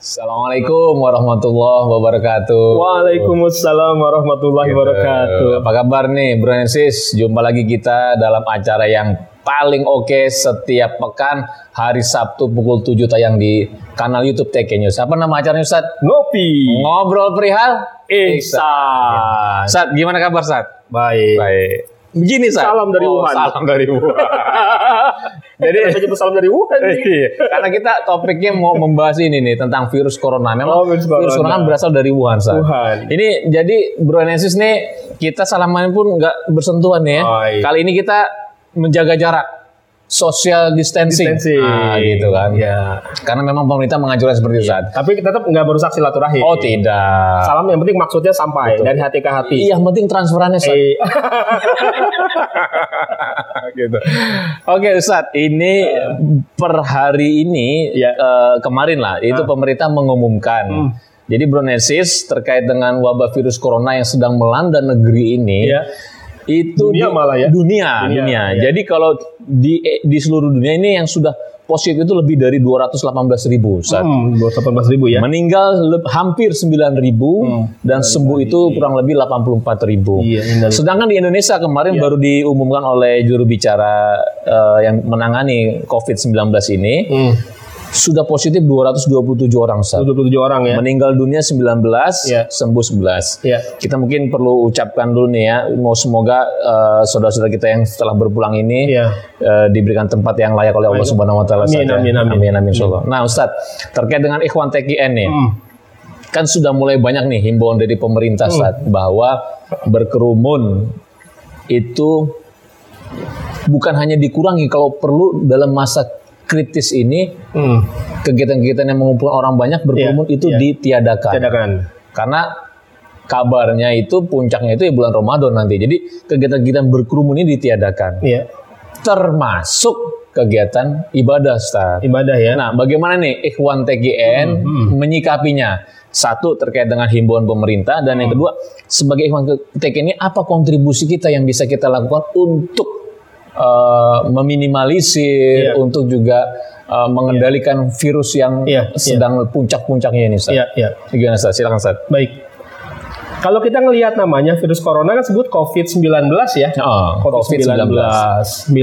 Assalamualaikum warahmatullahi wabarakatuh. Waalaikumsalam warahmatullahi wabarakatuh. Apa kabar nih Bro Nensis? Jumpa lagi kita dalam acara yang paling oke setiap pekan hari Sabtu pukul 7 tayang di kanal YouTube TK News. Apa nama acaranya Ustaz? Ngopi. Ngobrol perihal Ihsan. Ustaz, gimana kabar Ustaz? Baik. Baik. Begini Ustaz. Salam dari Oh, Wuhan. Salam dari Wuhan. Jadi nyebut salam dari Wuhan? nih? Iya, karena kita topiknya mau membahas ini nih tentang virus corona. Memang Oh, virus corona. kan berasal dari Wuhan, Ustaz. Wuhan. Ini jadi Bro Enesis nih kita salaman pun nggak bersentuhan nih ya. Oh, iya. Kali ini kita menjaga jarak, social distancing, Distancing. Ah, gitu kan. Ya. Karena memang pemerintah menganjurkan seperti itu, Ustaz. Tapi tetap nggak merusak silaturahim. Oh tidak. Salam yang penting maksudnya sampai dari hati ke hati. Iya, yang penting transferannya Ustaz. Eh, gitu. Oke Ustaz, ini per hari ini Ya. eh, kemarin lah itu pemerintah mengumumkan. Hmm. Jadi Bronesis terkait dengan wabah virus corona yang sedang melanda negeri ini Iya. Itu Dunia di- malah ya? Dunia, Dunia, dunia. iya. Jadi kalau di eh, di seluruh dunia ini yang sudah positif itu lebih dari 218 ribu Ustaz. Hmm, 218 ribu ya. Meninggal le- hampir 9 ribu Hmm. dan sembuh itu kurang lebih 84 ribu. Iya, innalillahi. Sedangkan di Indonesia kemarin Iya. baru diumumkan oleh juru bicara eh, yang menangani COVID-19 ini Hmm, sudah positif 227 orang Ustaz. 27 orang ya. Meninggal dunia 19, Iya. sembuh 11. Iya. Kita mungkin perlu ucapkan dulu nih ya, mau semoga eh, saudara-saudara kita yang setelah berpulang ini Iya. eh, diberikan tempat yang layak oleh Allah Subhanahu wa taala. Amin, ya. amin, amin. amin, amin, insyaallah. Nah, Ustaz, terkait dengan Ikhwan TKN nih, Hmm. kan sudah mulai banyak nih himbauan dari pemerintah Ustaz, bahwa berkerumun itu bukan hanya dikurangi kalau perlu dalam masa kritis ini Hmm. kegiatan-kegiatan yang mengumpulkan orang banyak berkerumun Iya, itu iya. ditiadakan. Tiadakan. Karena kabarnya itu puncaknya itu ya bulan Ramadan nanti. Jadi kegiatan-kegiatan berkerumun ini ditiadakan. Iya. Termasuk kegiatan ibadah, Ustaz. Ibadah ya. Nah, bagaimana nih Ikhwan TGN menyikapinya? Satu terkait dengan himbauan pemerintah dan yang kedua sebagai Ikhwan TGN ini apa kontribusi kita yang bisa kita lakukan untuk eh, meminimalisir, Iya. untuk juga eh, mengendalikan virus yang Iya, sedang puncak-puncaknya ini, Ustaz. Iya, iya. Gimana, Ustaz? Silakan, Ustaz. Baik. Kalau kita ngelihat namanya virus corona kan sebut COVID-19 ya. Oh, COVID-19. 19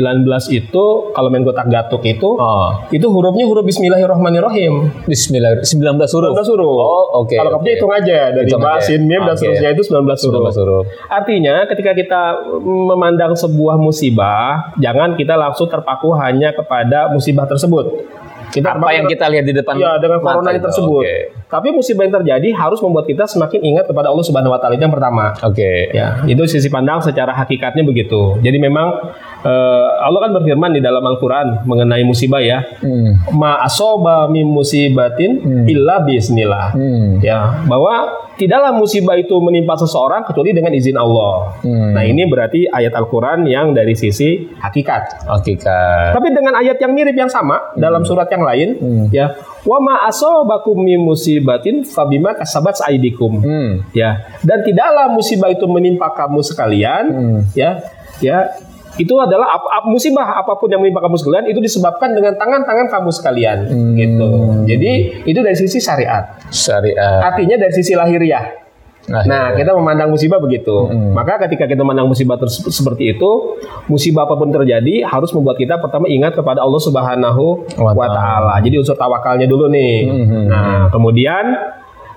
itu kalau main gotak gatuk itu Oh, itu hurufnya huruf Bismillahirrahmanirrahim. Bismillah 19 huruf. 19 huruf. Oh, oke. Kalau kamu hitung aja dari Hitung ba, aja. sin, mim dan Oke. seterusnya itu 19 huruf. 19 huruf. Artinya ketika kita memandang sebuah musibah, jangan kita langsung terpaku hanya kepada musibah tersebut. Kita Apa yang kita lihat di depan Ya dengan mata corona itu. tersebut. Oke. Tapi musibah yang terjadi harus membuat kita semakin ingat kepada Allah Subhanahu wa taala itu yang pertama. Oke. Ya, itu sisi pandang secara hakikatnya begitu. Jadi memang eh, Allah kan berfirman di dalam Al-Qur'an mengenai musibah ya. Hmm. Ma asoba min musibatin illa bismillah. Hmm. Ya, bahwa tidaklah musibah itu menimpa seseorang kecuali dengan izin Allah. Hmm. Nah, ini berarti ayat Al-Qur'an yang dari sisi hakikat. Hakikat. Tapi dengan ayat yang mirip yang sama dalam surat yang lain, Hmm. ya, wa ma asobakum min musibatin fabima kasabat aidikum. Hmm. Ya, dan tidaklah musibah itu menimpa kamu sekalian, Hmm. ya, ya, itu adalah ap- ap- musibah apa pun yang menimpa kamu sekalian itu disebabkan dengan tangan-tangan kamu sekalian, Hmm. gitu. Jadi itu dari sisi syariat. Syariat. Artinya dari sisi lahiriah. Nah, kita memandang musibah begitu. Hmm. Maka ketika kita memandang musibah terse- seperti itu, musibah apa pun terjadi harus membuat kita pertama ingat kepada Allah Subhanahu Wa wa taala. Jadi unsur tawakalnya dulu nih. Hmm. Nah, kemudian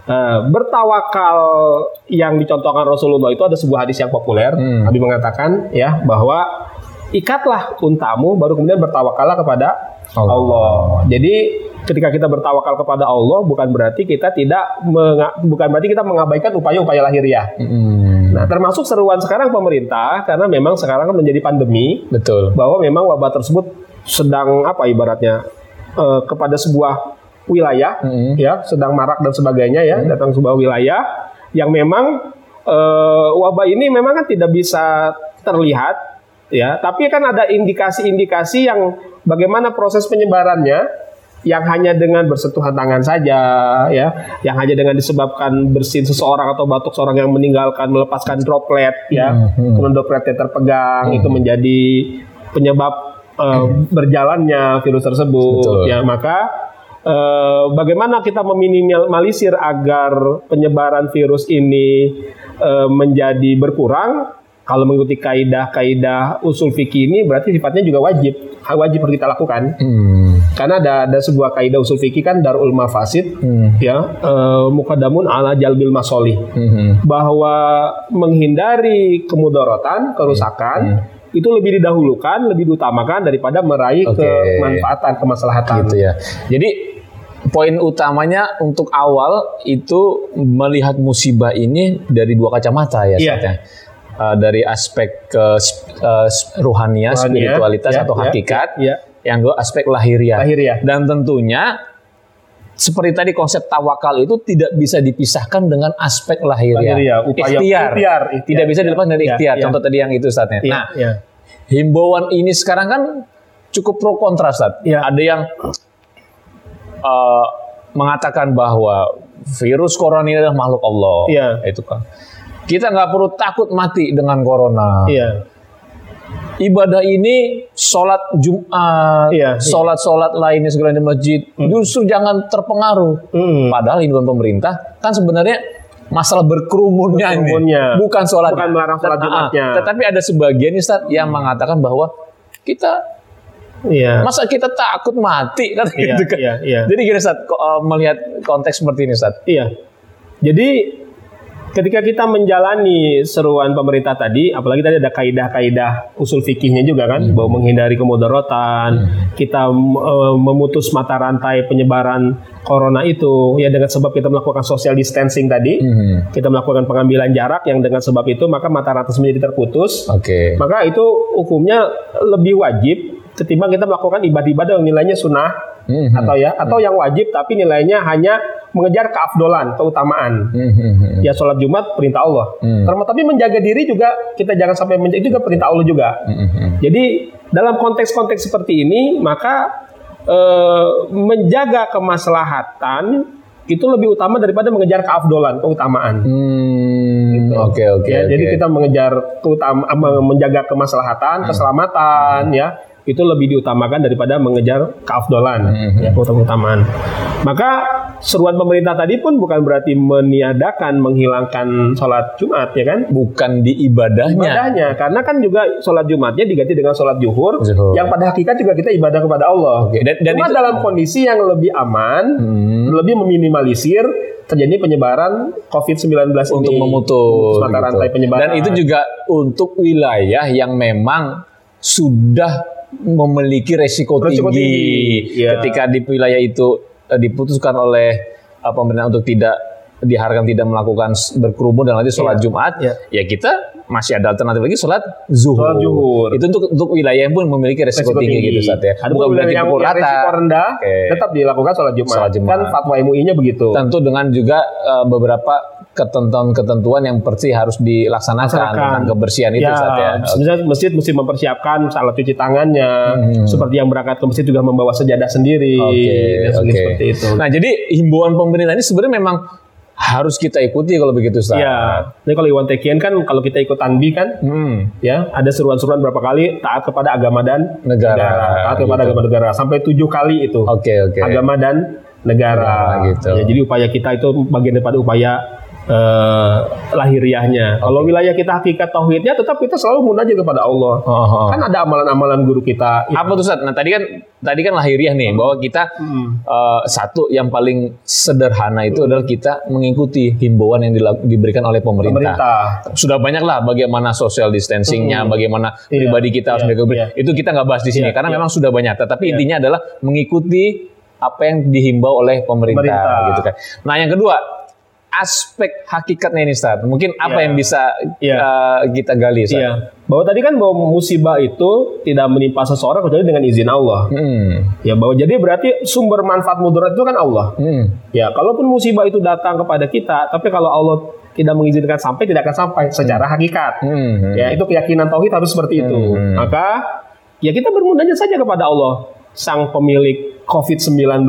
eh, bertawakal yang dicontohkan Rasulullah itu ada sebuah hadis yang populer. Hmm. Nabi mengatakan ya bahwa ikatlah untamu baru kemudian bertawakallah kepada Allah. Allah. Jadi ketika kita bertawakal kepada Allah bukan berarti kita tidak menga- bukan berarti kita mengabaikan upaya-upaya lahiriah. Hmm. Nah, termasuk seruan sekarang pemerintah karena memang sekarang kan menjadi pandemi Betul. bahwa memang wabah tersebut sedang apa ibaratnya eh, kepada sebuah wilayah Hmm. ya sedang marak dan sebagainya ya datang sebuah wilayah yang memang eh, wabah ini memang kan tidak bisa terlihat ya. Tapi kan ada indikasi-indikasi yang bagaimana proses penyebarannya yang hanya dengan bersentuhan tangan saja ya. Yang hanya dengan disebabkan bersin seseorang atau batuk seorang yang meninggalkan melepaskan droplet ya. Hmm. kemudian dropletnya terpegang itu menjadi penyebab eh, berjalannya virus tersebut Betul. ya. Maka eh, bagaimana kita meminimalisir agar penyebaran virus ini eh, menjadi berkurang kalau mengikuti kaidah-kaidah usul fikih ini berarti sifatnya juga wajib wajib harus kita lakukan Hmm. karena ada ada sebuah kaidah usul fikih kan darul mafasid Hmm. ya eh, mukadamun ala jalbil masoli Hmm. bahwa menghindari kemudaratan kerusakan itu lebih didahulukan lebih diutamakan daripada meraih Oke. kemanfaatan kemaslahatan gitu ya. Jadi poin utamanya untuk awal itu melihat musibah ini dari dua kacamata ya, Iya. Ustaz, ya. Uh, dari aspek ke uh, ruhania, Ruhania, spiritualitas ya, atau ya, hakikat, ya. yang dua aspek lahiriah. Lahiriah. Dan tentunya seperti tadi konsep tawakal itu tidak bisa dipisahkan dengan aspek lahiriah. Lahiriah, upaya ikhtiar. ikhtiar, ikhtiar. Tidak bisa dilepas dari Ya, ikhtiar. ya. Contoh tadi yang itu Ustaz ya. Iya, Nah, iya. himbauan ini sekarang kan cukup pro kontra Ustaz. Iya. Ada yang uh, mengatakan bahwa virus corona ini adalah makhluk Allah. Iya. Itu kan. Kita nggak perlu takut mati dengan corona. Iya. Ibadah ini sholat Jumat, Iya, iya. sholat-sholat lainnya segala di masjid, justru jangan terpengaruh. Hmm. Padahal himbauan pemerintah kan sebenarnya masalah berkerumunnya ini, Berkerumunnya. bukan sholat. Bukan melarang sholat. Jumatnya. Tetapi ada sebagian Ustaz yang mengatakan bahwa kita Iya. masa kita takut mati kan Iya, gitu kan. iya, iya. Jadi gini Ustaz, uh, melihat konteks seperti ini Ustaz. Iya. Jadi ketika kita menjalani seruan pemerintah tadi, apalagi tadi ada kaidah-kaidah usul fikihnya juga kan, Hmm. bahwa menghindari kemudaratan, kita eh, memutus mata rantai penyebaran corona itu, ya dengan sebab kita melakukan social distancing tadi, Hmm. kita melakukan pengambilan jarak yang dengan sebab itu maka mata rantai menjadi terputus, Oke. maka itu hukumnya lebih wajib ketimbang kita melakukan ibadah-ibadah yang nilainya sunnah Hmm. atau ya atau yang wajib tapi nilainya hanya mengejar keafdolan, keutamaan. Hmm, hmm, hmm. Ya sholat Jumat perintah Allah. Hmm. Terus tapi menjaga diri juga kita jangan sampai menjaga itu juga perintah Allah juga. Hmm, hmm. Jadi dalam konteks-konteks seperti ini maka eh, menjaga kemaslahatan itu lebih utama daripada mengejar keafdolan, keutamaan. Hmm, Oke oke. Ya, jadi kita mengejar keutama, menjaga kemaslahatan, keselamatan, ya itu lebih diutamakan daripada mengejar keafdolan, Hmm. ya keutamaan. Maka seruan pemerintah tadi pun bukan berarti meniadakan, menghilangkan sholat Jumat, ya kan? bukan di ibadahnya. Ibadahnya, karena kan juga sholat Jumatnya diganti dengan sholat Zuhur, Zuhur. yang pada hakikat juga kita ibadah kepada Allah. Oke, dan- dan Cuma itu- dalam kondisi yang lebih aman, Hmm. lebih meminimalisir terjadi penyebaran COVID-19 untuk ini. memutus, mata gitu. rantai penyebaran. Dan itu juga untuk wilayah yang memang sudah memiliki resiko, Resiko tinggi. tinggi, iya. Ketika di wilayah itu eh, diputuskan oleh eh, pemerintah untuk tidak diharapkan tidak melakukan berkerumun dan nanti sholat Iya, Jumat, iya. ya kita masih ada alternatif lagi sholat zuhur. Sholat zuhur. Itu untuk untuk wilayah yang pun memiliki resiko, tinggi, gitu saat ya. Ada Bukan berarti yang, pukul rata. risiko rendah, Oke. tetap dilakukan sholat Jumat. Sholat Jumat. Kan fatwa MUI-nya begitu. Tentu dengan juga eh, beberapa ketentuan-ketentuan yang pasti harus dilaksanakan Laksanakan. tentang kebersihan itu ya, saat ya. misalnya masjid mesti mempersiapkan salat cuci tangannya, Hmm. seperti yang berangkat ke masjid juga membawa sejadah sendiri, Oke, dan oke. seperti itu. Nah, jadi himbauan pemerintah ini sebenarnya memang harus kita ikuti kalau begitu, Ustaz. Ya, ini kalau Iwan Tekian kan kalau kita ikut tanbi kan, Hmm, ya ada seruan-seruan berapa kali taat kepada agama dan negara. taat kepada gitu. agama negara sampai tujuh kali itu Oke, oke. agama dan negara. Negara, gitu. Ya, jadi upaya kita itu bagian daripada upaya eh, lahiriahnya. Kalau wilayah kita hakikat tauhidnya, tetap kita selalu munajat kepada Allah. Oh, oh. Kan ada amalan-amalan guru kita. Apa tuh, Ustaz? Nah, tadi kan tadi kan lahiriah nih bahwa kita Hmm. eh, satu yang paling sederhana itu adalah kita mengikuti himbauan yang diberikan oleh pemerintah. Pemerintah. sudah banyak lah bagaimana social distancingnya, bagaimana Iya, pribadi kita harus iya, menjaga iya. itu kita nggak bahas di sini Iya, karena iya. memang sudah banyak. Tetapi Iya. intinya adalah mengikuti apa yang dihimbau oleh pemerintah, Pemerintah. gitu kan. Nah yang kedua aspek hakikatnya ini Ustaz. Mungkin apa Iya. yang bisa Iya. uh, kita gali Ustaz? Iya. Bahwa tadi kan bahwa musibah itu tidak menimpa seseorang kecuali dengan izin Allah. Hmm. Ya bahwa jadi berarti sumber manfaat mudarat itu kan Allah. Hmm. Ya, kalaupun musibah itu datang kepada kita, tapi kalau Allah tidak mengizinkan sampai, tidak akan sampai secara hakikat. Hmm. Ya, itu keyakinan tauhid harus seperti itu. Hmm. Maka ya kita bermunajat saja kepada Allah, sang pemilik COVID-19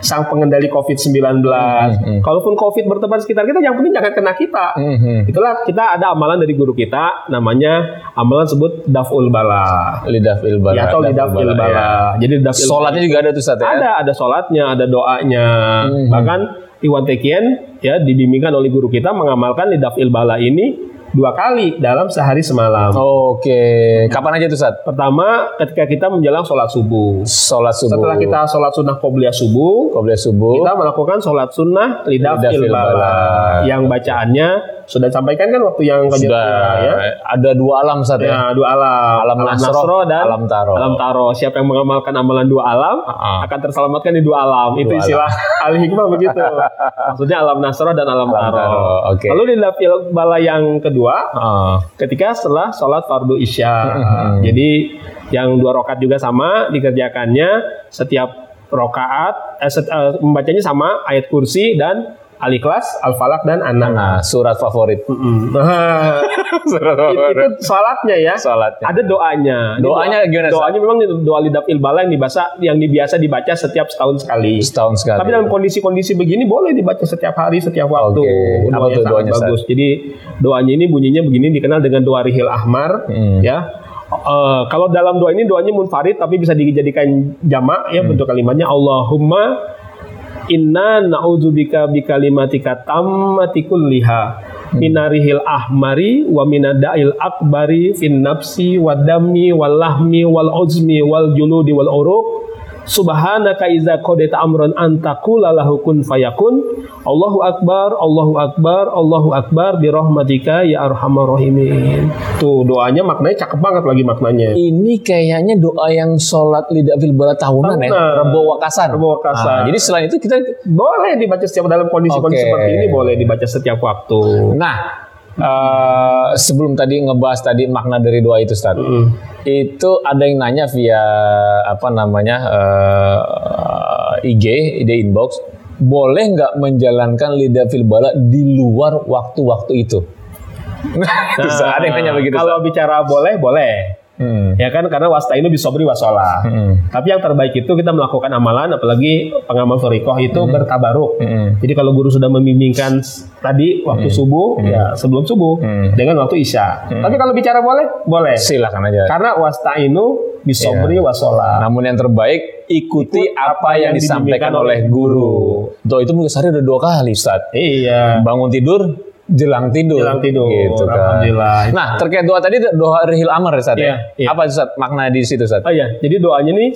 sang pengendali COVID-19. Hmm, Kalaupun COVID bertebar sekitar kita, yang penting jangan kena kita. Mhm. Itulah kita ada amalan dari guru kita, namanya amalan sebut daful bala. Lidah fil bala. Ya, atau lidah Daful fil bala, ya. bala. Jadi dafil Sholatnya juga ada tuh Ustaz ya? ada ada sholatnya, ada doanya. Mhm. Bahkan Iwan Tekien ya dibimbingkan oleh guru kita mengamalkan lidah fil bala ini dua kali dalam sehari semalam. Oke. Kapan aja tuh Ustaz? Pertama, ketika kita menjelang sholat subuh. Sholat subuh. Setelah kita sholat sunnah qobliyah subuh, Qobliyah subuh. kita melakukan sholat sunnah lidah Lidah fil bala. Yang bacaannya sudah disampaikan kan waktu yang kajian Sudah. ya. Ada dua alam Ustaz ya? Ya, dua alam. Alam Nasro, dan alam Taro. Alam Taro. Siapa yang mengamalkan amalan dua alam Ah. akan terselamatkan di dua alam. Itu Dua istilah al hikmah begitu. Maksudnya alam Nasro dan alam, Alam Taro. Taro, oke. Lalu di lapil bala yang kedua Ah. ketika setelah sholat fardu isya. Hmm. Jadi yang dua rokat juga sama dikerjakannya setiap rokaat eh, set- eh, membacanya sama ayat kursi dan al-ikhlas, al-falak dan an-nas. Nah, surat favorit. Mm. Nah, surat itu, itu sholatnya ya. Sholatnya. Ada doanya. Doanya doa- gimana? Doanya memang doa lidah ilbala yang dibaca yang biasa dibaca setiap setahun sekali. Setahun sekali. Tapi dalam kondisi-kondisi begini boleh dibaca setiap hari, setiap waktu. Oke. Apa Doanya tuh doanya, bagus. Jadi doanya ini bunyinya begini dikenal dengan doa rihil ahmar, Hmm. ya. Eh, kalau dalam doa ini doanya munfarid tapi bisa dijadikan jamak ya Hmm. bentuk kalimatnya Allahumma inna na'udzubika bikalimatika tammati kulliha. Minarihil ahmari wa minadail akbari fin nafsi wadami wal lahmi wal uzmi wal juludi wal uruq Subhanaka iza qadaita amran antakula lahu kun fayakun Allahu akbar Allahu akbar Allahu akbar bi rahmatika ya arhamar rahimin. Tuh doanya maknanya cakep banget lagi maknanya. Ini kayaknya doa yang sholat lidah fil bala tahunan ya, Tahunan. Rebo Wakasan. Rebo Wakasan. Ah, jadi selain itu kita Boleh dibaca setiap dalam kondisi-kondisi Oke. seperti ini boleh dibaca setiap waktu. Nah, eh, sebelum tadi ngebahas tadi makna dari doa itu, Ustaz. Mm. Itu ada yang nanya via apa namanya eh, IG, ide inbox, boleh nggak menjalankan lidah fil bala di luar waktu-waktu itu? Ustaz, ada yang nanya begitu. Nah, Kalau bicara boleh, boleh. Hmm. Ya kan karena wastainu bisobri wasola. Hmm. Tapi yang terbaik itu kita melakukan amalan apalagi pengamal torikoh itu bertabaruk. Hmm. Jadi kalau guru sudah membimbingkan tadi waktu subuh ya sebelum subuh Hmm. dengan waktu isya. Tapi kalau bicara boleh, boleh. Silakan aja. Karena wastainu bisobri Iya. wasola. Namun yang terbaik ikuti Ikut apa yang disampaikan oleh guru. Doa itu mungkin sehari udah dua kali, Ustaz. Iya. Bangun tidur, jelang tidur. Jelang tidur. Gitu kan. Alhamdulillah. Nah, terkait doa tadi doa Rihil Amar ya, Ustaz. ya? Iya, iya. Apa Ustaz? Makna di situ, Ustaz? Oh ya, jadi doanya nih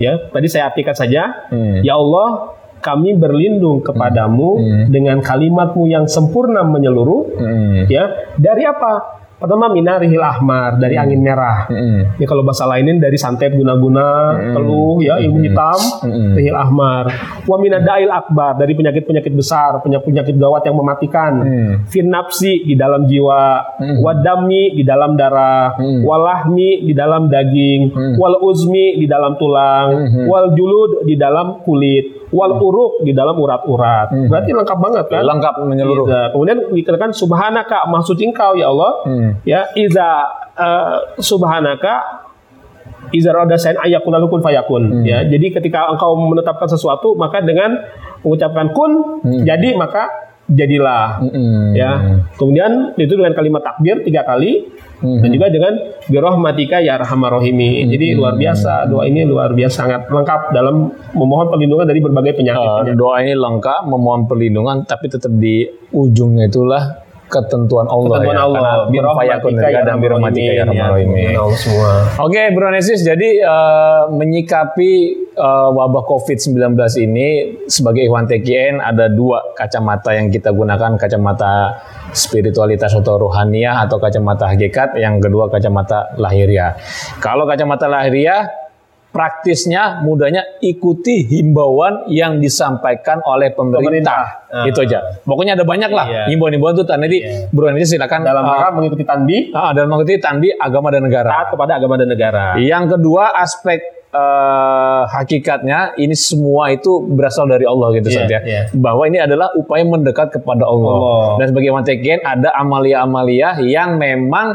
ya tadi saya artikan saja. Hmm. Ya Allah, kami berlindung kepadamu dengan kalimatmu yang sempurna menyeluruh. Hmm. Ya, dari apa? Pertama minarihil ahmar dari angin merah. Hmm. Ini kalau bahasa lainin dari santet guna-guna, teluh ya, ilmu hitam, Mm-mm. rihil ahmar. Wa minadail akbar dari penyakit-penyakit besar, penyakit-penyakit gawat yang mematikan. Hmm. Fin nafsi di dalam jiwa, Mm. wadami di dalam darah, Mm. walahmi di dalam daging, Mm. wal uzmi di dalam tulang, Mhm. wal julud di dalam kulit, wal uruk di dalam urat-urat. Berarti lengkap banget kan? Lengkap menyeluruh. Iya. Kemudian dikatakan subhanaka maksud engkau ya Allah Hmm. ya iza eh, subhanaka iza rada sain ayakun lalu kun fayakun Hmm. ya jadi ketika engkau menetapkan sesuatu maka dengan mengucapkan kun Hmm. jadi maka jadilah Hmm. ya kemudian itu dengan kalimat takbir tiga kali Hmm. dan juga dengan birohmatika ya arhamar rahimi jadi luar biasa doa ini luar biasa sangat lengkap dalam memohon perlindungan dari berbagai penyakit Eh, doa ini lengkap memohon perlindungan tapi tetap di ujungnya itulah ketentuan Allah Ketentuan ya. Allah. Karena Birahmatika ya dan birahmatika ya rahim. Ya Allah semua. Oke, Bro Nesis, jadi eh, menyikapi eh, wabah COVID-19 ini sebagai Ikhwan TKN ada dua kacamata yang kita gunakan, kacamata spiritualitas atau rohaniah atau kacamata hakikat, yang kedua kacamata lahiriah. Kalau kacamata lahiriah praktisnya mudahnya ikuti himbauan yang disampaikan oleh pemerintah. Pemerintah. Itu aja. Pokoknya ada banyak lah Iya. himbauan-himbauan itu tadi Iya. Bro Nesis silakan Dalam rangka mengikuti tanbih ah, dalam mengikuti tandi agama dan negara. taat kepada agama dan negara. Yang kedua aspek eh, hakikatnya ini semua itu berasal dari Allah gitu Ustaz ya. iya. Bahwa ini adalah upaya mendekat kepada Allah. Allah. Dan sebagai mantekian ada amalia-amalia yang memang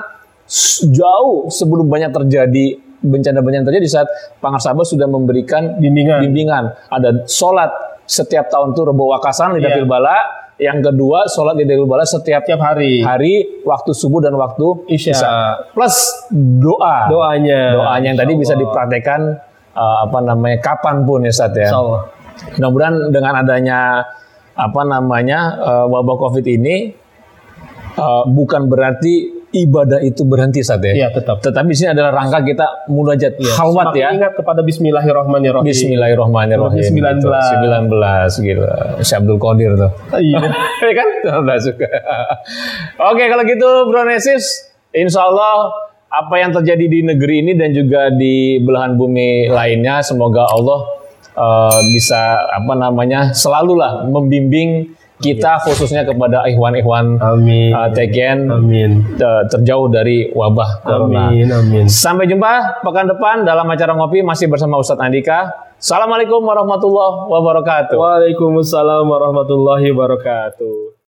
jauh sebelum banyak terjadi bencana-bencana terjadi saat Pangar Sabah sudah memberikan Bimbingan. bimbingan. Ada sholat setiap tahun tuh rebo wakasan lidah Iya. fil bala. Yang kedua sholat lidah fil bala setiap Tiap hari. hari waktu subuh dan waktu Isya. Plus doa. Doanya. Doanya yang tadi bisa dipraktekkan uh, apa namanya kapan pun ya Ustaz ya. Mudah-mudahan dengan adanya apa namanya uh, wabah Covid ini uh, bukan berarti ibadah itu berhenti saat ya. Iya, tetap. Tetapi di sini adalah rangka kita munajat halwat Semakin ya. Ingat kepada Bismillahirrahmanirrahim. Bismillahirrahmanirrahim. Surah 19. Gitu. 19 gitu. Syekh Abdul Qadir tuh. Iya. Ya kan? Udah suka. Oke kalau gitu Bro Nesis, Insya Allah apa yang terjadi di negeri ini dan juga di belahan bumi lainnya, semoga Allah eh, bisa apa namanya selalulah membimbing kita khususnya kepada ikhwan-ikhwan Amin. uh, TKN Amin. te- terjauh dari wabah corona. Amin. Amin. Sampai jumpa pekan depan dalam acara ngopi masih bersama Ustadz Andika. Assalamualaikum warahmatullahi wabarakatuh. Waalaikumsalam warahmatullahi wabarakatuh.